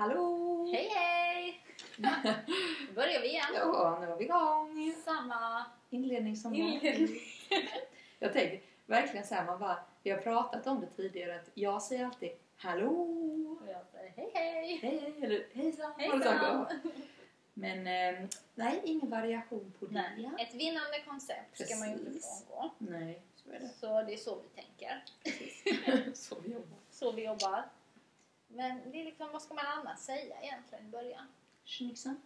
Hallå! Hej hej! Nu börjar vi igen. Ja, nu är vi igång. Samma Inledning som inledning. Jag tänker verkligen så här, man bara, vi har pratat om det tidigare att jag säger alltid hallå, Och jag säger hej hej! hej, eller hejsan. då? Hejsan! Men eh, nej, ingen variation på det. Nej, ett vinnande koncept ska man ju inte Precis. frångå. Nej, så är det. Så det är så vi tänker. så vi jobbar. Så vi jobbar. Men det är liksom, vad ska man annars säga egentligen i början? Schnicksan.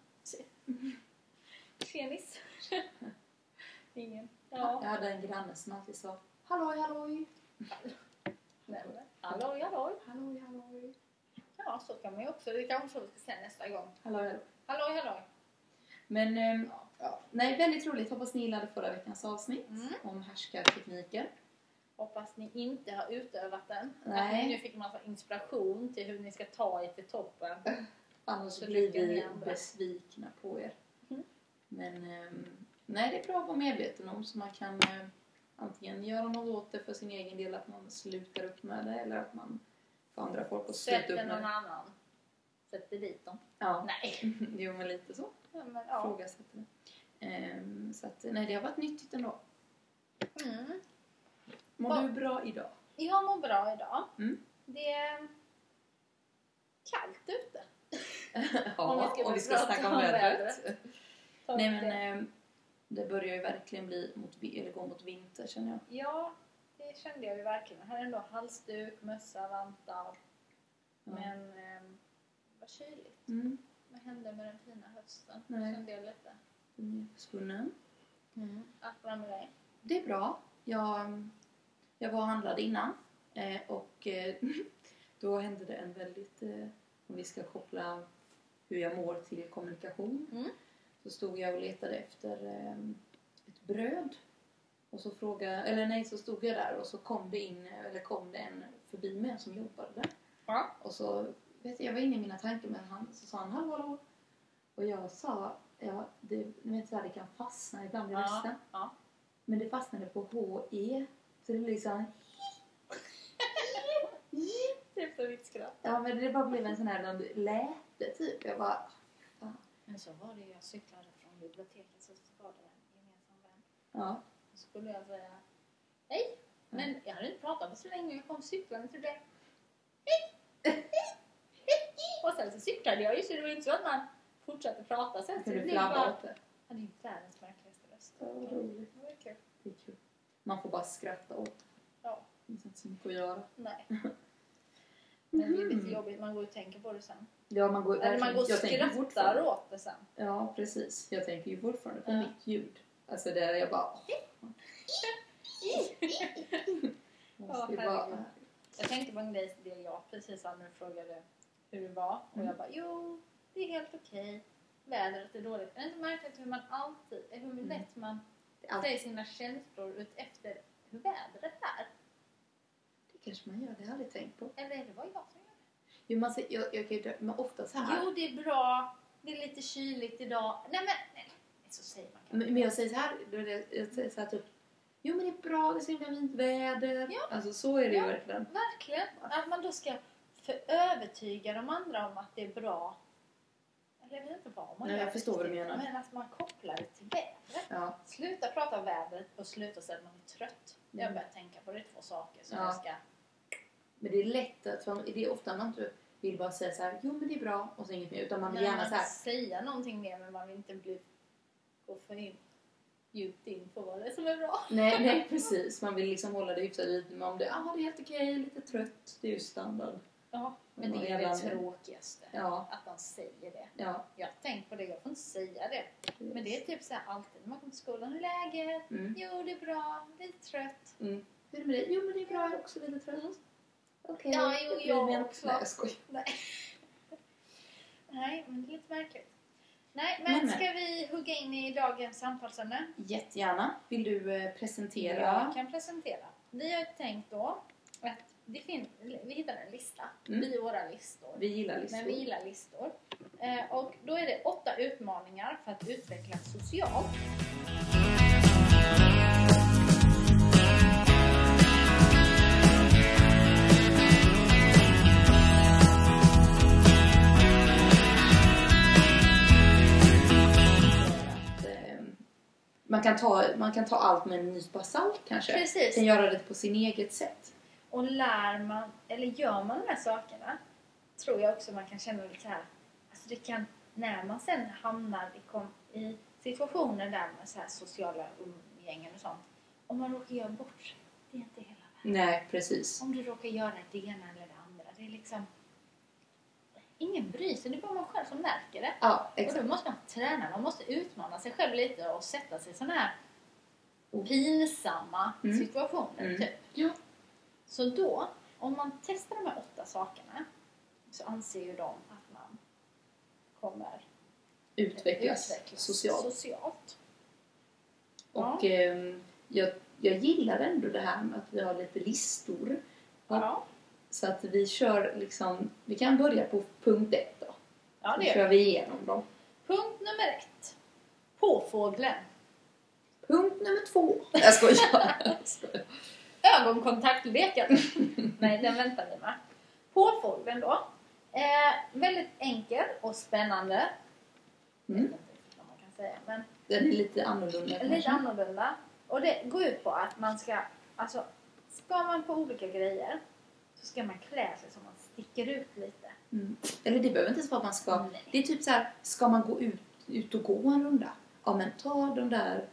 Tjenis. Ingen. Jag Ja. hade en granne som alltid sa halloj, halloj. Halloj, halloj. Halloj, halloj. Ja, så kan man ju också. Det kanske så vi ska säga nästa gång. Halloj, halloj. Halloj, halloj. Men ehm, ja, nej, väldigt roligt. Hoppas ni gillade förra veckans avsnitt Mm. om härskartekniker. Hoppas ni inte har utövat den. Nej. Nu fick massa inspiration till hur ni ska ta er till toppen. Annars Så blir vi besvikna på er. Mm. Men ehm, nej, det är bra att vara medveten om så man kan eh, antingen göra något åt det för sin egen del, att man slutar upp med det eller att man får andra folk att sluta upp Sätter med någon det. annan. Sätter dit dem. Ja, Nej. jo men lite så. Ja, men, ja. Frågasätter det. Ehm, så att, nej, det har varit nyttigt ändå. Mm. Mår Vad- du bra idag? Jag mår bra idag. Mm. Det är kallt ute. ja, Om vi ska om vi ska snacka om vädret. Nej men det. ehm, det börjar ju verkligen bli mot, eller gå mot vinter känner jag. Ja, det kände jag ju verkligen. Jag hade ändå halsduk, mössa, vantar. Ja. Men ehm, vad kyligt. Mm, Vad hände med den fina hösten? Nej. Kände jag lite. den är försvunnen. Allt bra med dig? Det är bra. Jag, jag var och handlade innan eh, och eh, då hände det en väldigt, eh, om vi ska koppla hur jag mår till kommunikation, Mm. så stod jag och letade efter ett bröd. Och så frågade, eller nej, så stod jag där och så kom det in, eller kom det en förbi mig som jobbade där. Ja. Och så, vet jag, jag var inne i mina tankar men han, så sa han hallå hallå. Och jag sa, ja, det, ni vet så här, det kan fastna ibland i rösten. ja. Men det fastnade på H-E. Så det liksom... Typ som mitt skratt. Ja men det bara blev en sån här läte typ. Jag bara... Men så var det jag cyklade från biblioteket så var det en gemensam vän. Ja. Så skulle jag säga hej. Men jag hade inte pratat med så länge. Jag kom cyklande till det. Hej! Och sen så cyklade jag ju så det var inte så att man fortsatte prata sen. Så det du blev bara... Han är ju världens märkligaste röst. Ja, vad roligt. Det var kul. Det är kul. Man får bara skratta åt. Ja, Det finns inte så mycket att göra. nej. Men det är lite Mhm. jobbigt. Man går och tänker på det sen. Ja, man går, Eller man går och skrattar åt det sen. Ja, precis. Jag tänker ju fortfarande på Ja. mitt ljud. Alltså där jag bara... åh. Ja. Jag tänkte på en grej det jag precis sa när du frågade hur det var. Och Mm. jag bara, jo, det är helt okej. Vädret är dåligt. Är det inte märkligt hur man alltid, hur Mm. lätt man säger sina känslor ut efter hur vädret är? det kanske man gör, det har jag aldrig tänkt på. Eller det vad jag som gör det? Jo, man säger, jag, jag, kan ju- men ofta så här. Jo, det är bra. Det är lite kyligt idag. Nej men, nej. Så säger man kanske. Men men jag säger så här, då är det- jag säger så här typ Jo men det är bra, det är så himla fint väder. Ja. Alltså så är det Ja. ju verkligen. Verkligen. Att man då ska för övertyga de andra om att det är bra. Eller jag vet inte vad man Nej, gör jag förstår vad du menar. Men att man kopplar det till vädret. Ja. Sluta prata om vädret och sluta säga att man är trött. Jag Mm. börjar tänka på det två saker som Ja. jag ska... Men det är lätt att, för det är ofta man inte vill bara säga så här, jo men det är bra och så inget mer. Utan man vill Nej, gärna man så här, säga någonting mer men man vill inte bli... gå för in, djupt in på vad det är som är bra. nej, nej precis. Man vill liksom hålla det hyfsat lite om det, ah, det är helt okej, lite trött, det är ju standard. Ja, men det är det tråkigaste. Ja, Att man säger det. ja. Jag har tänkt på det, jag får inte säga det. Men det är typ så här alltid när man kommer till skolan. Hur är läget? Mm. Jo, det är bra. Lite trött. Mm. Hur är det med dig? Jo men det är bra, jag är också lite trött. Mm. Okej. Ja, jo, jag också. Nej jag skojar. Nej. Nej, men det är lite märkligt. Nej, men, Men, men. ska vi hugga in i dagens samtalsämne? Jättegärna. Vill du eh, presentera? Jag kan presentera. Vi har tänkt då att det vi hittade en lista. Mm. Vi våra listor. Vi gillar listor. Men vi gillar listor. Eh, och då är det åtta utmaningar för att utvecklas socialt. Eh, man kan ta, man kan ta allt med en nypa salt kanske. Precis. Kan göra det på sin eget sätt. Och lär man, eller gör man de här sakerna, tror jag också man kan känna lite här, alltså det kan, när man sen hamnar i, kom, i situationer där med så här sociala umgängen och sånt, om man råkar göra bort sig, det är inte hela världen. Nej, precis. Om du råkar göra det ena eller det andra, det är liksom, ingen bryr sig, det är bara man själv som märker det. Ja, Och exakt. då måste man träna, man måste utmana sig själv lite och sätta sig i sådana här pinsamma Mm. situationer. Mm. Typ. Ja. Så då, om man testar de här åtta sakerna så anser ju de att man kommer Utvecklas, utvecklas socialt. socialt. Och ehm, jag, jag gillar ändå det här med att vi har lite listor. Ja, Så att vi kör liksom, vi kan börja på punkt ett då. ja Så det gör kör vi. vi igenom dem. Punkt nummer ett. Påfågeln. Punkt nummer två. Jag skojar. Jag skojar. Ögonkontaktleken. Nej, den väntar vi med. Påfågeln då. Eh, väldigt enkel och spännande. Mm. inte vad man kan säga. Men Den är lite annorlunda lite kanske. annorlunda. Och det går ut på att man ska, alltså, ska man på olika grejer så ska man klä sig så man sticker ut lite. Mm. Eller det behöver inte ens vara att man ska... Nej. Det är typ så här, ska man gå ut, ut och gå en runda? Ja men ta de där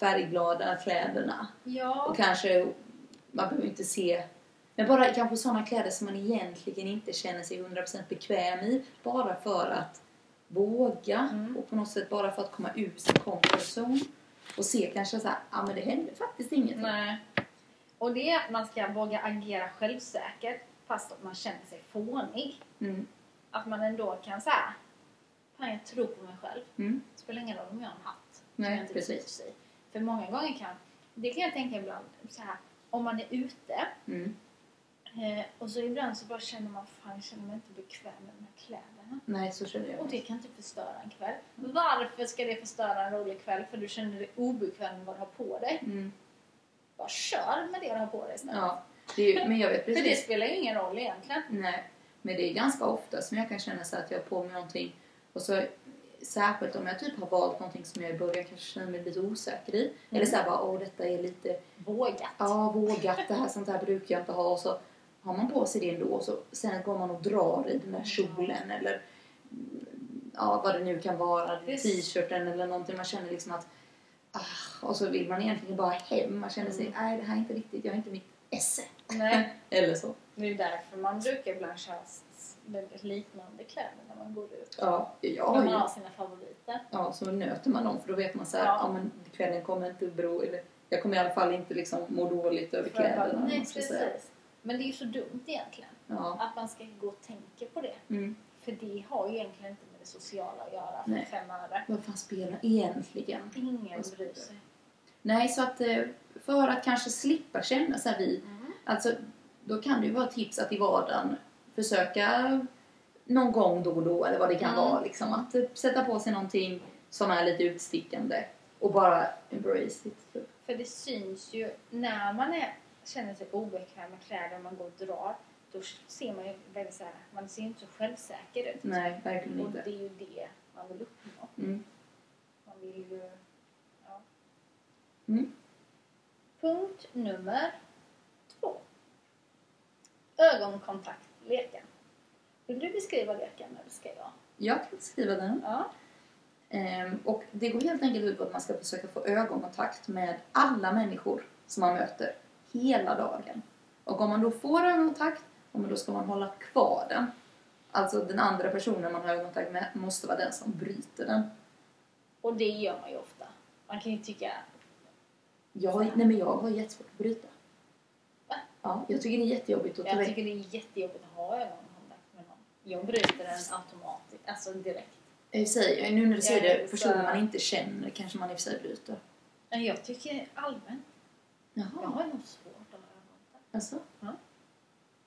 färgglada kläderna. Ja, Och kanske, man behöver inte se... Men bara kanske sådana kläder som man egentligen inte känner sig 100% bekväm i. Bara för att våga Mm. och på något sätt bara för att komma ur sin comfort zone. Och se kanske så här, ja men det händer faktiskt ingenting. nej. Och det är att man ska våga agera självsäkert fast att man känner sig fånig. Mm. Att man ändå kan säga, fan jag tror på mig själv. Mm. Det spelar ingen roll om jag har en hatt. som Nej, jag inte precis. trivs i. För många gånger kan, det kan jag tänka ibland, så här, om man är ute Mm. eh, och så ibland så bara känner man, fan jag känner mig inte bekväm med de här kläderna. Nej, så känner jag. Och det kan inte förstöra en kväll. Varför ska det förstöra en rolig kväll? För du känner dig obekväm med vad du har på dig. Mm. Bara kör med det du har på dig istället. Ja, det är, men jag vet För det precis. spelar ju ingen roll egentligen. Nej, men det är ganska ofta som jag kan känna så att jag har på mig någonting och så särskilt om jag typ har valt någonting som jag i början kanske känner mig lite osäker i. Eller så här bara, åh detta är lite, Vågat. ja vågat, det här sånt här brukar jag inte ha. Och så har man på sig det ändå. Och så sen går man och drar i den där kjolen eller mm, ja vad det nu kan vara, t-shirten eller någonting. Man känner liksom att ah, och så vill man egentligen bara hem, man känner sig, Mm. nej det här är inte riktigt, jag har inte mitt esse. Nej, Eller så. det är därför man brukar ibland s- väldigt liknande kläder när man går ut. Ja, jag När man ju har sina favoriter. Ja, så nöter man dem för då vet man så här, ja. Ja. men kvällen kommer inte bero, eller jag kommer i alla fall inte liksom må dåligt över kläderna. Nej, ska säga. precis. Men det är ju så dumt egentligen. Ja. Att man ska gå och tänka på det. Mm. För det har ju egentligen inte med det sociala att göra för Nej. fem öre. Vad fan spelar egentligen? Ingen bryr sig. Nej, så att eh, för att kanske slippa känna så här vi, Mm. alltså då kan det ju vara ett tips att i vardagen försöka någon gång då och då eller vad det kan Mm. vara liksom att eh, sätta på sig någonting som är lite utstickande och bara embrace it. Typ. För det syns ju när man är, känner sig obekväm med kläder och man går och drar. Då ser man ju väldigt så här, man ser ju inte så självsäker ut. Nej, verkligen Och inte. det är ju det man vill uppnå. Mm. Man vill ju... Ja. Mm. Punkt nummer två. Ögonkontaktleken. Vill du beskriva leken eller ska jag? Jag kan skriva den. Ja. Ehm, och det går helt enkelt ut på att man ska försöka få ögonkontakt med alla människor som man möter hela dagen. Och om man då får ögonkontakt, då ska man hålla kvar den. Alltså den andra personen man har ögonkontakt med måste vara den som bryter den. Och det gör man ju ofta. Man kan ju tycka... Jag har, nej men jag har jättesvårt att bryta. Ja, jag tycker det är jättejobbigt att ta Jag tycker det är jättejobbigt att ha ögonkontakt med någon. Jag bryter den automatiskt, alltså direkt. I sig, nu när du säger Jag det, så- personer man inte känner kanske man i och för sig bryter. Jag tycker allmänt, jag Jaha, har nog svårt att ha ögonkontakt. alltså.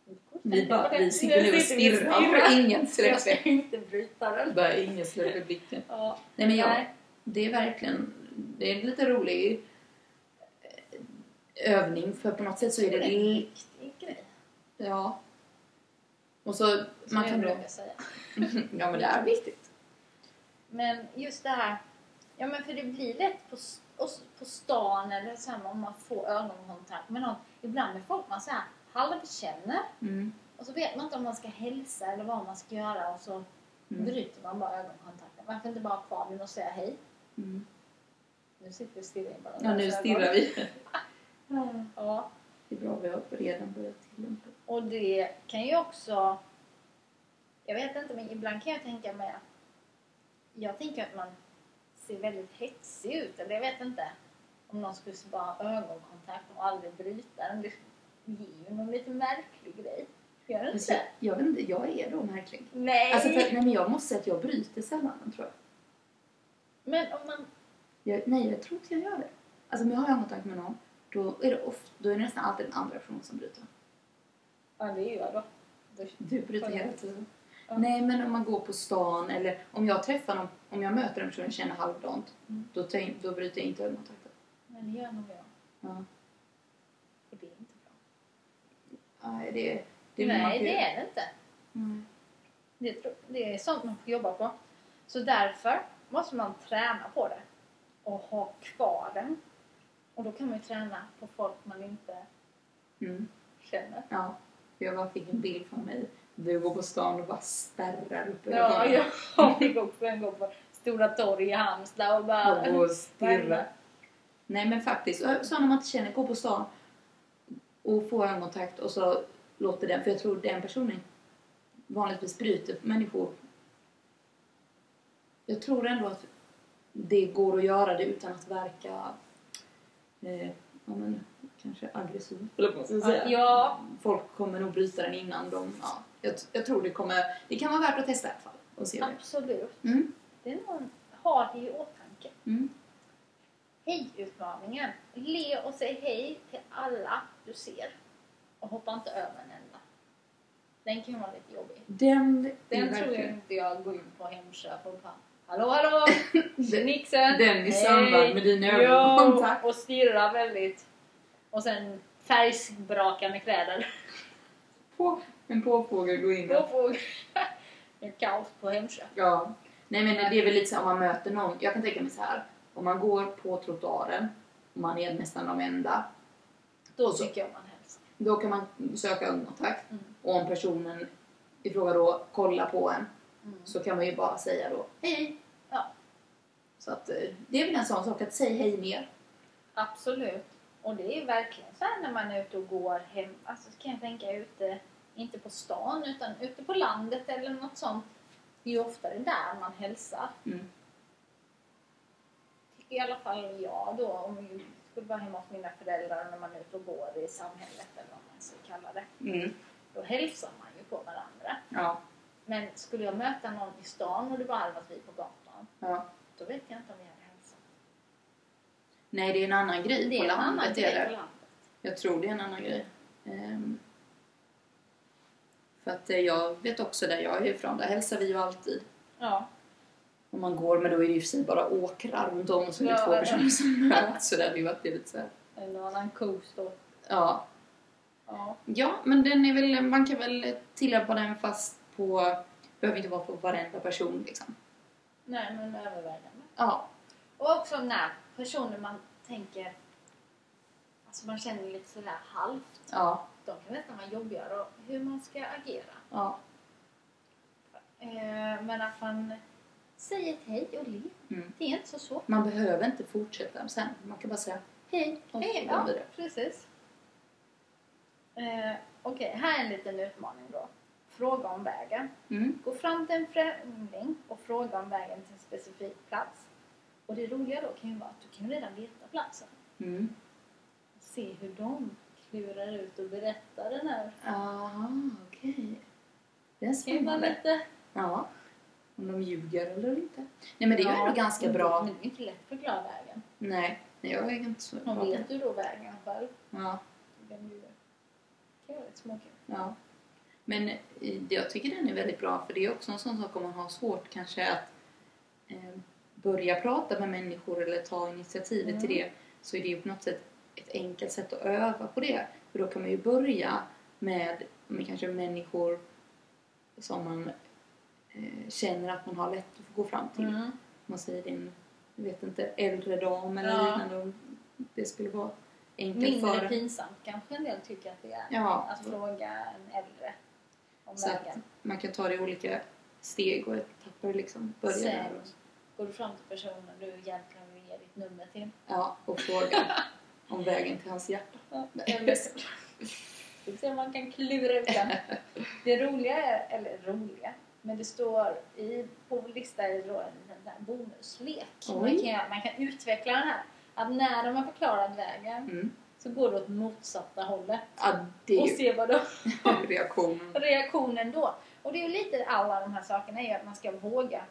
Vi Vi, bara, vi sitter nu och stirrar och ingen Jag släpper, ska inte bryta den. bara ingen släpper blicken. Ja. Nej men jag, det är verkligen, det är en lite rolig övning för på något sätt så är det, Det är en viktig grej. ja. Och så, Som man jag kan då, brukar säga. ja men det är viktigt. Men just det här, Ja men för det blir lätt på, på stan eller så här, om man får ögonkontakt med någon. Ibland med folk man så här halvkänner Mm. och så vet man inte om man ska hälsa eller vad man ska göra och så Mm. bryter man bara ögonkontakten. Varför inte bara ha kvar den och säga hej? Mm. Nu sitter vi stirrar in bara. Ja, nu stirrar vi. Ja. Det är bra, vi har redan börjat tillämpa. Och det kan ju också... Jag vet inte, men ibland kan jag tänka mig att... Jag tänker att man ser väldigt hetsig ut. Eller jag vet inte. Om någon skulle bara ha ögonkontakt och aldrig bryta den. Det ger ju någon lite märklig grej. Gör det Men inte? Jag vet inte, jag är då märklig. Nej! Alltså, för, nej, men jag måste säga att jag bryter sällan, tror jag. Men om man... jag. Nej, jag tror inte jag gör det. Alltså, om jag har ögonkontakt med någon, då är det, ofta, då är det nästan alltid den andra personen som bryter. Ja, det gör jag då. Du bryter hela tiden. Ja. Nej, men om man går på stan eller om jag träffar någon, om jag möter en person och känner halvdant, Mm. då, jag då bryter jag inte ögonkontakten. Men det gör nog jag. Ja. Det är inte bra. Nej, det, det Nej, det är det inte. Mm. Det, det är sånt man får jobba på. Så därför måste man träna på det. Och ha kvar den. Och då kan man ju träna på folk man inte Mm. känner. Ja, jag bara fick en bild från mig. Du går på stan och bara spärrar upp Ja, jag fick också en gång på Stora torg i Halmstad och bara... Och stirra. Nej men faktiskt, så när man inte känner, gå på stan och få ögonkontakt och så låter den, för jag tror den personen vanligtvis bryter människor. Jag tror ändå att det går att göra det utan att verka eh, ja, men, kanske aggressiv. Eller man ska säga. Ja, Folk kommer nog bryta den innan de, ja, jag, jag tror det kommer, det kan vara värt att testa i alla fall och se det. absolut. Mm. Det är någon har det i åtanke. Mm. Hej-utmaningen. Le och säg hej till alla du ser. Och hoppa inte över en enda. Den kan vara lite jobbig. Den, är Den tror jag inte jag går in på Hemköp och bara Hallå hallå! Nixen! Den i samband med din Jo, ögonkontakt. Och stirrar väldigt. Och sen färgsbrakande kläder. På, en påfågel går in och... får en kaos på Hemköp. Ja. Nej men det är väl lite så om man möter någon. Jag kan tänka mig så här. Om man går på trottoaren och man är nästan de enda. Då så- tycker jag man hälsar. Då kan man söka ögonkontakt. Mm. Och om personen i fråga då kollar på en Mm. så kan man ju bara säga då hej. Så att eh, det är väl en sån sak att säga hej mer. Absolut. Och det är verkligen så här när man är ute och går hem. Alltså kan jag tänka ute, inte på stan utan ute på landet eller något sånt. Det är ju oftare där man hälsar. Mm. Tycker i alla fall jag då. Om vi skulle vara hemma hos mina föräldrar när man är ute och går i samhället eller vad man ska kalla det. Mm. Då hälsar man ju på varandra. Ja. Men skulle jag möta någon i stan och det bara hade varit vi på gatan. ja. Då vet jag inte om jag hade hälsat. Nej det är en annan grej Det på landet. grej på landet. Jag tror det är en annan grej. Ehm, för att eh, jag vet också där jag är ifrån, där hälsar vi ju alltid. Ja. Om man går, men då är det ju för sig bara åkrar runt om och så är det Ja, två personer som möts. Så där hade ju varit lite så här. En annan coast då. Ja. Ja. ja, men den är väl, man kan väl tillämpa den fast på, behöver inte vara på varenda person liksom. Nej, men övervägande. Ja. Och också när personer man tänker, alltså man känner lite sådär halvt. Ja. De kan nästan vara jobbigare och hur man ska agera. Ja. Eh, men att man säger ett hej och ler. Mm. Det är inte så svårt. Man behöver inte fortsätta sen. Man kan bara säga hej och Hej, ja, precis. Eh, Okej, här är en liten utmaning då. Fråga om vägen. Mm. Gå fram till en främling och fråga om vägen till en specifik plats. Och det roliga då kan ju vara att du kan redan veta platsen. Mm. Se hur de klurar ut och berättar den här. Aha, okej. Det är Det kan spännande. lite... Ja. Om de ljuger eller inte. Nej men det är ju ändå ganska bra. Det är inte lätt att förklara vägen. Nej, nej jag är inte så bra det. vet du då vägen själv. Ja, kan ju det kan vara lite småkul. ja. Men jag tycker den är väldigt bra för det är också en sån sak om man har svårt kanske att eh, börja prata med människor eller ta initiativet till Mm. det så är det ju på något sätt ett enkelt sätt att öva på det. För då kan man ju börja med, med kanske människor som man eh, känner att man har lätt att gå fram till. Mm. man säger din jag vet inte, äldre dam eller Ja. liknande. Det skulle vara enkelt Mindre för pinsamt kanske en del tycker att det är. Ja. Att fråga en äldre om Så vägen. man kan ta det i olika steg och etapper liksom. Börja Sen där. och- går du fram till personen du egentligen vill ge ditt nummer till. Ja, och fråga om vägen till hans hjärta. Så. Vi se om man kan klura ut den. Det roliga är, eller roliga, men det står i, på vår lista är det då en bonuslek. Man kan, man kan utveckla den här. Att när de har förklarat vägen Mm. Så går du åt motsatta hållet. Ja, det Och se vad då reaktionen. reaktionen då. Och det är ju lite alla de här sakerna är att man ska våga.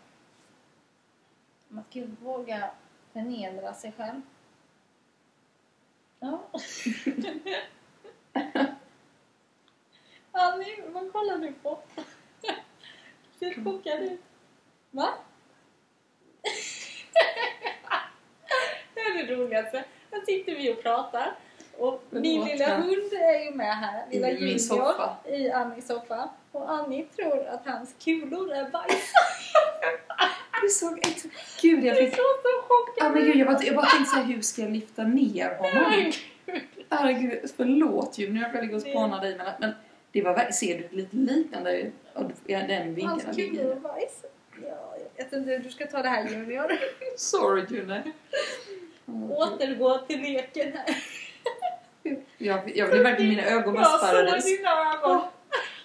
Man ska ju våga förnedra sig själv. Ja. Annie, vad kollar du på? Ser chockad ut. Va? det är det roligaste. Här sitter vi och pratar. Och min lilla hund är ju med här. Lilla I Junior soffa. i Annies soffa. Och Annie tror att hans kulor är bajs. Du såg exakt... Gud, jag Du fick... såg så chockad Ja men gud, jag bara, jag bara tänkte såhär, hur ska jag lyfta ner honom? Herregud, förlåt ju när jag ligger och spanar dig men, men det var ser du lite liknande den vinkeln Hans han kulor är bajs. Ja, jag vet inte, du ska ta det här Junior. Sorry June. Åh, Återgå till leken här. Jag, jag blev verkligen, mina ögon bara Jag såg spärrades. dina ögon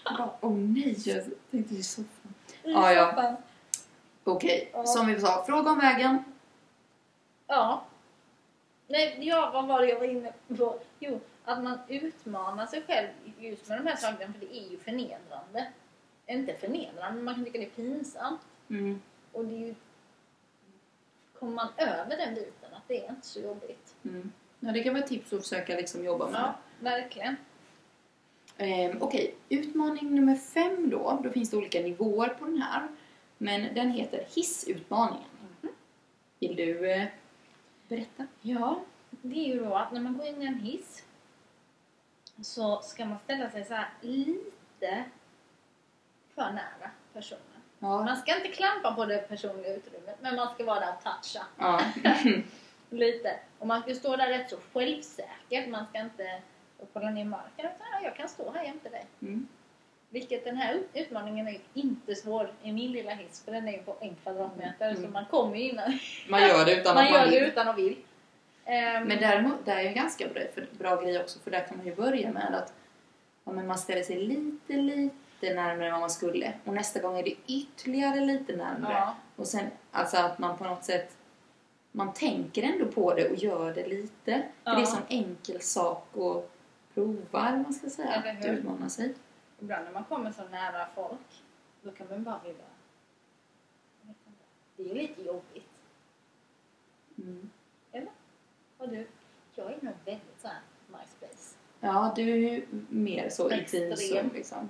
Jag bara, Åh nej, jag tänkte i soffan. i Ja, ja. Okej, Ja. som vi sa, fråga om vägen. Ja. Nej, ja, vad var det jag var inne på? Jo, att man utmanar sig själv just med de här sakerna för det är ju förnedrande. Inte förnedrande, men man kan tycka det är pinsamt. Mm. Och det är ju... Kommer man över den biten, att det är inte så jobbigt. Mm. Ja, det kan vara ett tips att försöka liksom jobba med. Ja, verkligen. Ehm, Okej, utmaning nummer fem då. Då finns det olika nivåer på den här. Men den heter hissutmaningen. Vill du eh, berätta? Ja, det är ju då att när man går in i en hiss så ska man ställa sig så här lite för nära personen. Ja. Man ska inte klampa på det personliga utrymmet, men man ska vara där och toucha ja. lite. Och man ska stå där rätt så självsäkert. Man ska inte kolla ner marken utan ja, jag kan stå här jämte dig. Mm. Vilket den här ut- utmaningen är inte svår i min lilla hiss för den är ju på en kvadratmeter Mm. så man kommer ju innan. Man gör det utan man att man vill. utan att vill. Ehm, Men däremot, det är ju en ganska bra, för, bra grej också för där kan man ju börja med att ja, man ställer sig lite, lite närmare än vad man skulle. Och nästa gång är det ytterligare lite närmare. ja, Och sen alltså att man på något sätt man tänker ändå på det och gör det lite. För Ja. det är en sån enkel sak att prova, eller man ska säga. Eller Att utmana sig. ibland när man kommer så nära folk då kan man bara vilja... Det är ju lite jobbigt. Mm. Och du, jag är nog väldigt såhär MySpace. Ja, du är ju mer så intim så liksom.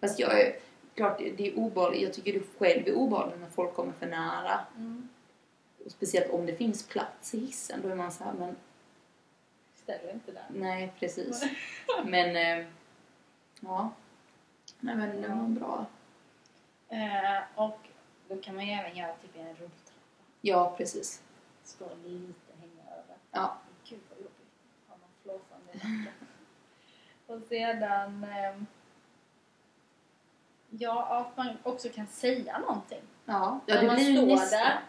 Fast jag är, klart det är obehagligt. Jag tycker det själv är obehagligt när folk kommer för nära. Mm. Och speciellt om det finns plats i hissen. Då är man så här, men Ställer inte där. nej precis. Men, eh, ja. Nej men det var bra. Eh, och då kan man ju även göra typ en rulltrappa. Ja, precis. Stå lite hänga över. Ja. Gud vad jobbigt. Har man flåsande i. Och sedan... ehm, ja, att man också kan säga någonting. Ja, ja När det man blir ju står nästa. där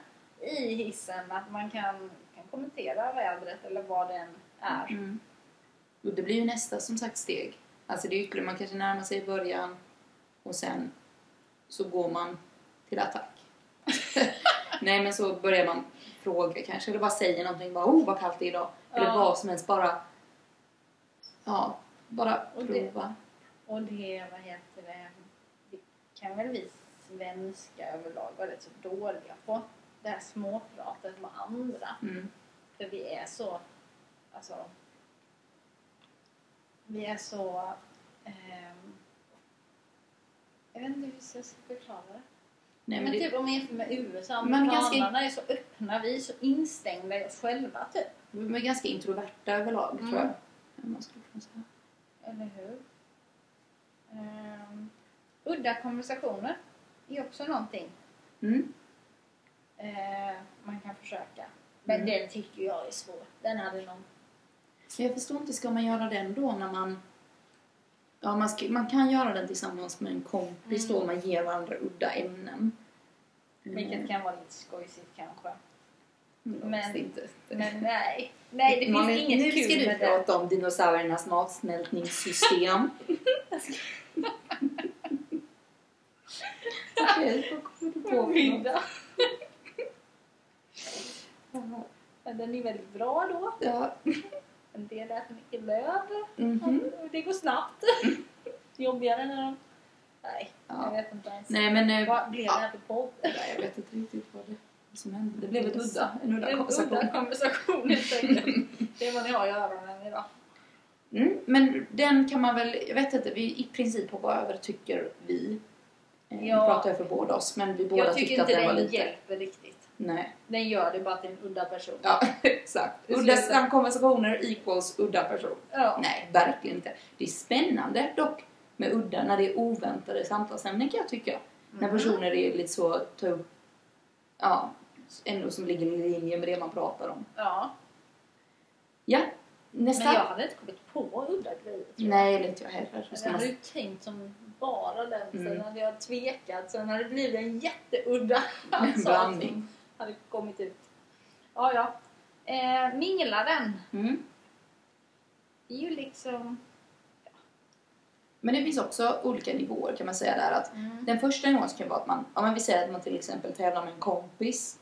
i hissen att man kan, kan kommentera vädret eller vad det än är. Mm. Och det blir ju nästa som sagt steg. Alltså det är ytterligare, man kanske närmar sig i början och sen så går man till attack. Nej men så börjar man fråga kanske eller bara säger någonting bara oh vad kallt det är idag. Eller Ja. vad som helst bara ja, bara Och det- prova. Och det, vad heter det, det kan väl vi svenskar överlag vara rätt så dåliga på. Det här småpratet med andra. Mm. För vi är så, alltså, vi är så, ehm, jag vet inte hur jag ska förklara det. Nej, men men det, typ om man jämför med USA, ganska- amerikanerna är så öppna, vi är så instängda i oss själva typ. de är ganska introverta överlag Mm. tror jag. Om man skulle kunna säga. Eller hur? Ehm, udda konversationer är också någonting Mm. Eh, man kan försöka. Men Mm. den tycker jag är svår. Den hade någon... Jag förstår inte, ska man göra den då när man... Ja, man, ska, man kan göra den tillsammans med en kompis Mm. då, man ger varandra udda ämnen. Vilket kan vara lite skojsigt kanske. men... Inte. Men nej. Nej, det finns inget nu kul ska du med det. prata om dinosauriernas matsmältningssystem. Okej, vad kommer du på? Middag. Men den är väldigt bra då. Ja. En del äter mycket löv. mhm. Och Det går snabbt. Jobbigare när de... Nej, jag ja. vet inte ens. Nej, men... eh, Vad blev det här för podd? Nej, jag vet inte riktigt vad det som hände. Det blev ett udda, en udda En konversation. udda konversation helt enkelt. Det är vad ni har i öronen idag. Mm, men den kan man väl, jag vet inte, vi i princip hoppar över tycker vi. Eh, Nu Ja. pratar jag för båda oss, men vi båda Jag tycker tyckte att inte den var den lite... hjälper riktigt. Nej, Den gör det bara till en udda person. ja exakt. Udda slutar. konversationer equals udda person. Ja. Nej, verkligen inte. Det är spännande dock med udda när det är oväntade samtalsämnen kan jag tycka. När Mhm. personer är lite så, ta upp, ja, ändå som ligger i linje med det man pratar om. ja. Ja, Men nästa. jag hade inte kommit på udda grejer. Nej, det inte jag heller. Jag hade ju tänkt som bara den. Sen Mm. hade jag tvekat. Sen hade det blivit en jätteudda blandning. Som hade kommit ut. Ja, ja. Eh, minglaren. Mm. Det är ju liksom... Men det finns också olika nivåer kan man säga där. Att Mm. Den första nivån kan vara att man, om man vill säga att man till exempel tävlar med en kompis.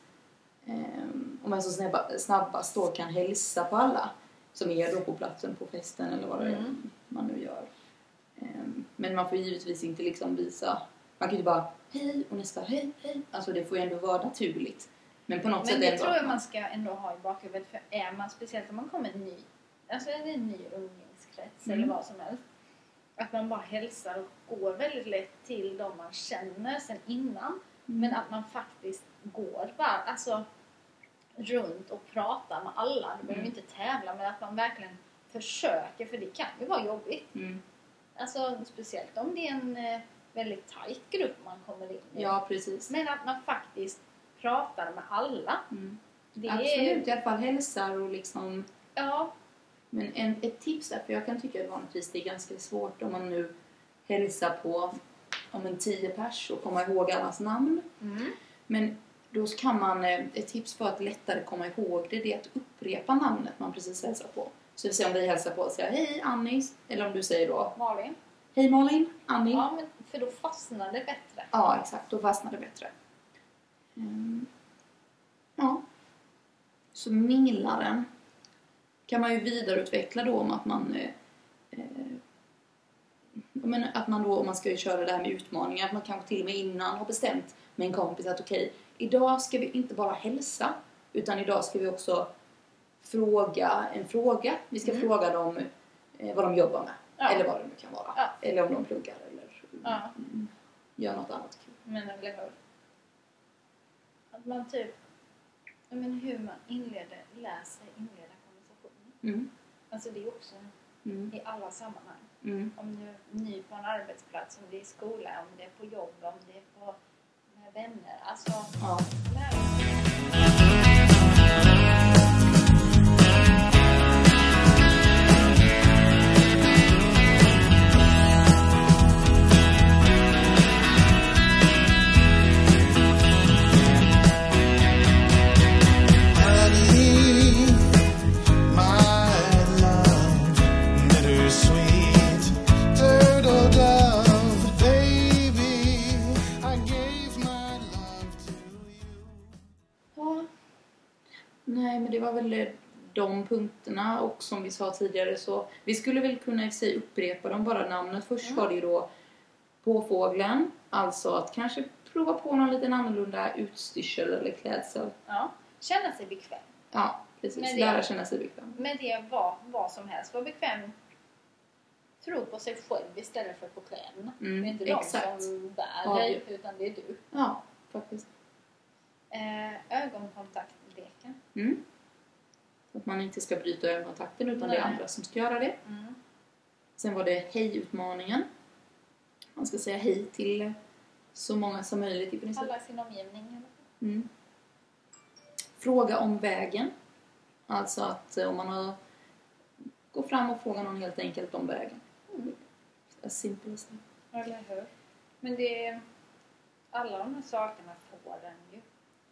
Um, om man så snabba, snabbast då kan hälsa på alla som är då på platsen på festen eller vad det är Mm. man nu gör. Ehm, men man får givetvis inte liksom visa, man kan ju inte bara hej och nästa hej, hej. Alltså det får ju ändå vara naturligt. Men på något Men sätt det ändå tror jag man ska ändå ha i bakhuvudet. För är man, speciellt om man kommer ny, alltså är det en ny umgängeskrets Mm. eller vad som helst. Att man bara hälsar och går väldigt lätt till de man känner sen innan. Mm. Men att man faktiskt går bara, alltså runt och pratar med alla. Du behöver Mm. inte tävla men att man verkligen försöker för det kan ju vara jobbigt. Mm. Alltså speciellt om det är en eh, väldigt tajt grupp man kommer in i. Ja, precis. Men att man faktiskt pratar med alla. Mm. Absolut, är, i alla fall hälsar och liksom ja, Men en, ett tips där, för jag kan tycka att vanligtvis det är ganska svårt om man nu hälsar på om en tio pers och komma ihåg allas namn. mm. Men då kan man, eh, ett tips för att lättare komma ihåg det, det är att upprepa namnet man precis hälsar på. Så vi säger om vi hälsar på och säger hej Annie, eller om du säger då Malin. hej Malin, Annie. Ja, men för då fastnar det bättre. Ja, exakt. Då fastnar det bättre. Mm. Ja. Så minglaren kan man ju vidareutveckla då om att man eh, eh, menar, att man då, om man ska köra det här med utmaningar, att man kanske till och med innan har bestämt med en kompis att okej, idag ska vi inte bara hälsa, utan idag ska vi också fråga en fråga. Vi ska Mm. fråga dem eh, vad de jobbar med, Ja. eller vad det nu kan vara. Ja. Eller om de pluggar eller Ja. mm, gör något annat kul. Men hur? Att man typ, men hur man inleder, lär sig inleda konversationer. Mm. Alltså det är också Mm. i alla sammanhang. Mm. Om du är ny på en arbetsplats, om det är i skola, om det är på jobb, om det är på, med vänner. Alltså, Ja. lär dig. De punkterna och som vi sa tidigare så vi skulle väl kunna i sig upprepa dem bara namnet. Först Mm. var det ju då påfågeln, alltså att kanske prova på någon liten annorlunda utstyrsel eller klädsel. Ja. Känna sig bekväm. Ja, precis. Men det- Lära känna sig bekväm. Med det vad, vad som helst. Var bekväm. Tro på sig själv istället för på kläderna. Mm, det är inte de exakt. som bär Ja, dig, utan det är du. Ja, faktiskt. Eh, ögonkontaktleken. Mm. Att man inte ska bryta ögonkontakten utan det är Nej. andra som ska göra det. Mm. Sen var det hej-utmaningen. Man ska säga hej till så många som möjligt i princip. Alla i sin omgivning. Mm. fråga om vägen. Alltså att eh, om man har... Gå fram och fråga någon helt enkelt om vägen. As simple as that. Eller hur? Men det är, alla de här sakerna får den ju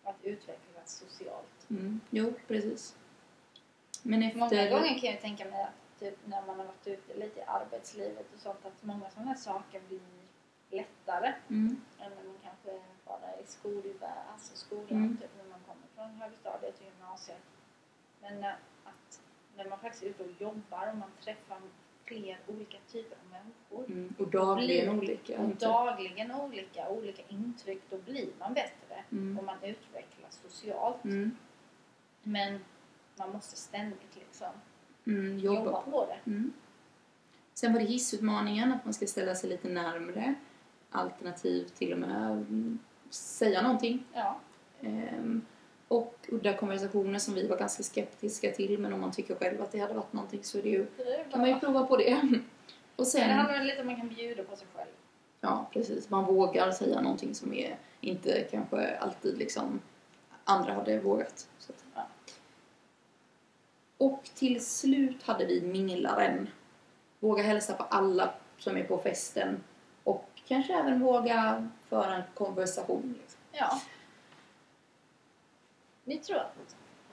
att utvecklas socialt. Mm. Jo, precis. Men efter... Många gånger kan jag tänka mig att typ, när man har varit ute lite i arbetslivet och sånt att många sådana här saker blir lättare Mm. än när man kanske bara är i skolvärld, alltså skolan, Mm. typ när man kommer från högstadiet till gymnasiet. Men eh, att när man faktiskt är ute och jobbar och man träffar fler olika typer av människor Mm. Och dagligen blir- olika. och dagligen olika, olika intryck, då blir man bättre Mm. och man utvecklas socialt. Mm. Men man måste ständigt liksom Mm. jobba, Jobba. på det. Mm. Sen var det hissutmaningen, att man ska ställa sig lite närmre. Alternativt till och med mm, säga någonting. Ja. Ehm, och udda konversationer som vi var ganska skeptiska till, men om man tycker själv att det hade varit någonting så är det ju, Det är kan man ju prova på det. Och Men det sen, handlar väl lite om att man kan bjuda på sig själv. ja precis, man vågar säga någonting som är inte kanske alltid liksom andra hade vågat. Så att. Och till slut hade vi minglaren. Våga hälsa på alla som är på festen och kanske även våga föra en konversation. Liksom. Ja. Ni tror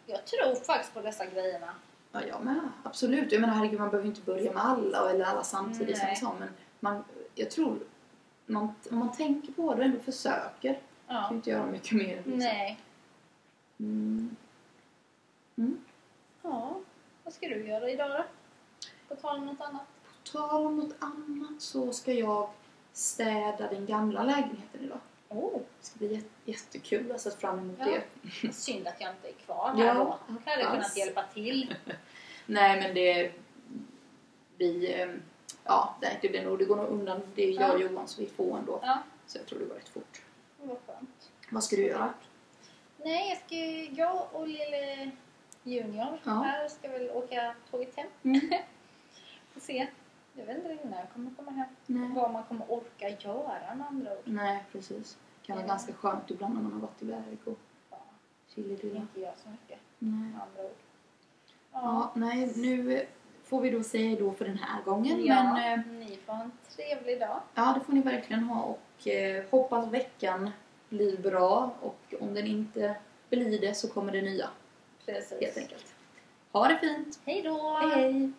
Jag tror faktiskt på dessa grejerna. Ja, jag med. Absolut. Jag menar, herregud, man behöver inte börja med alla eller alla samtidigt som Nej. jag sa, men man, jag tror man, om man tänker på det och ändå försöker kan Ja. ju inte göra mycket mer. Liksom. Nej. Mm. Mm. Ja. Vad ska du göra idag då? På tal om något annat? På tal om något annat så ska jag städa den gamla lägenheten idag. Oh. Det ska bli jätte, jättekul. Jag har sett fram emot Ja. det. Synd att jag inte är kvar här Ja, då. Jag hade kunnat hjälpa till. Nej, men det blir... ehm, Ja, det, det blir nog... Det går nog undan. Det gör Ja. Johan så vi får ändå. Ja. Så jag tror det går rätt fort. Vad skönt. Vad ska du göra? Nej, jag ska jag och lille Junior Ja. här ska väl åka tåget hem. Mm. Får se. Jag vet inte när jag kommer komma hem. Nej. Vad man kommer orka göra med andra ord. Nej, precis. Det kan vara Ja. ganska skönt ibland när man har varit iväg och Ja, chillidilla. inte göra så mycket Nej. med andra ord. Ja, nej, nu får vi då säga då för den här gången. Ja, Men eh, ni får ha en trevlig dag. ja, det får ni verkligen ha och eh, hoppas veckan blir bra och om den inte blir det så kommer det nya Precis. helt enkelt. Ha det fint! Hej då! Hej hej!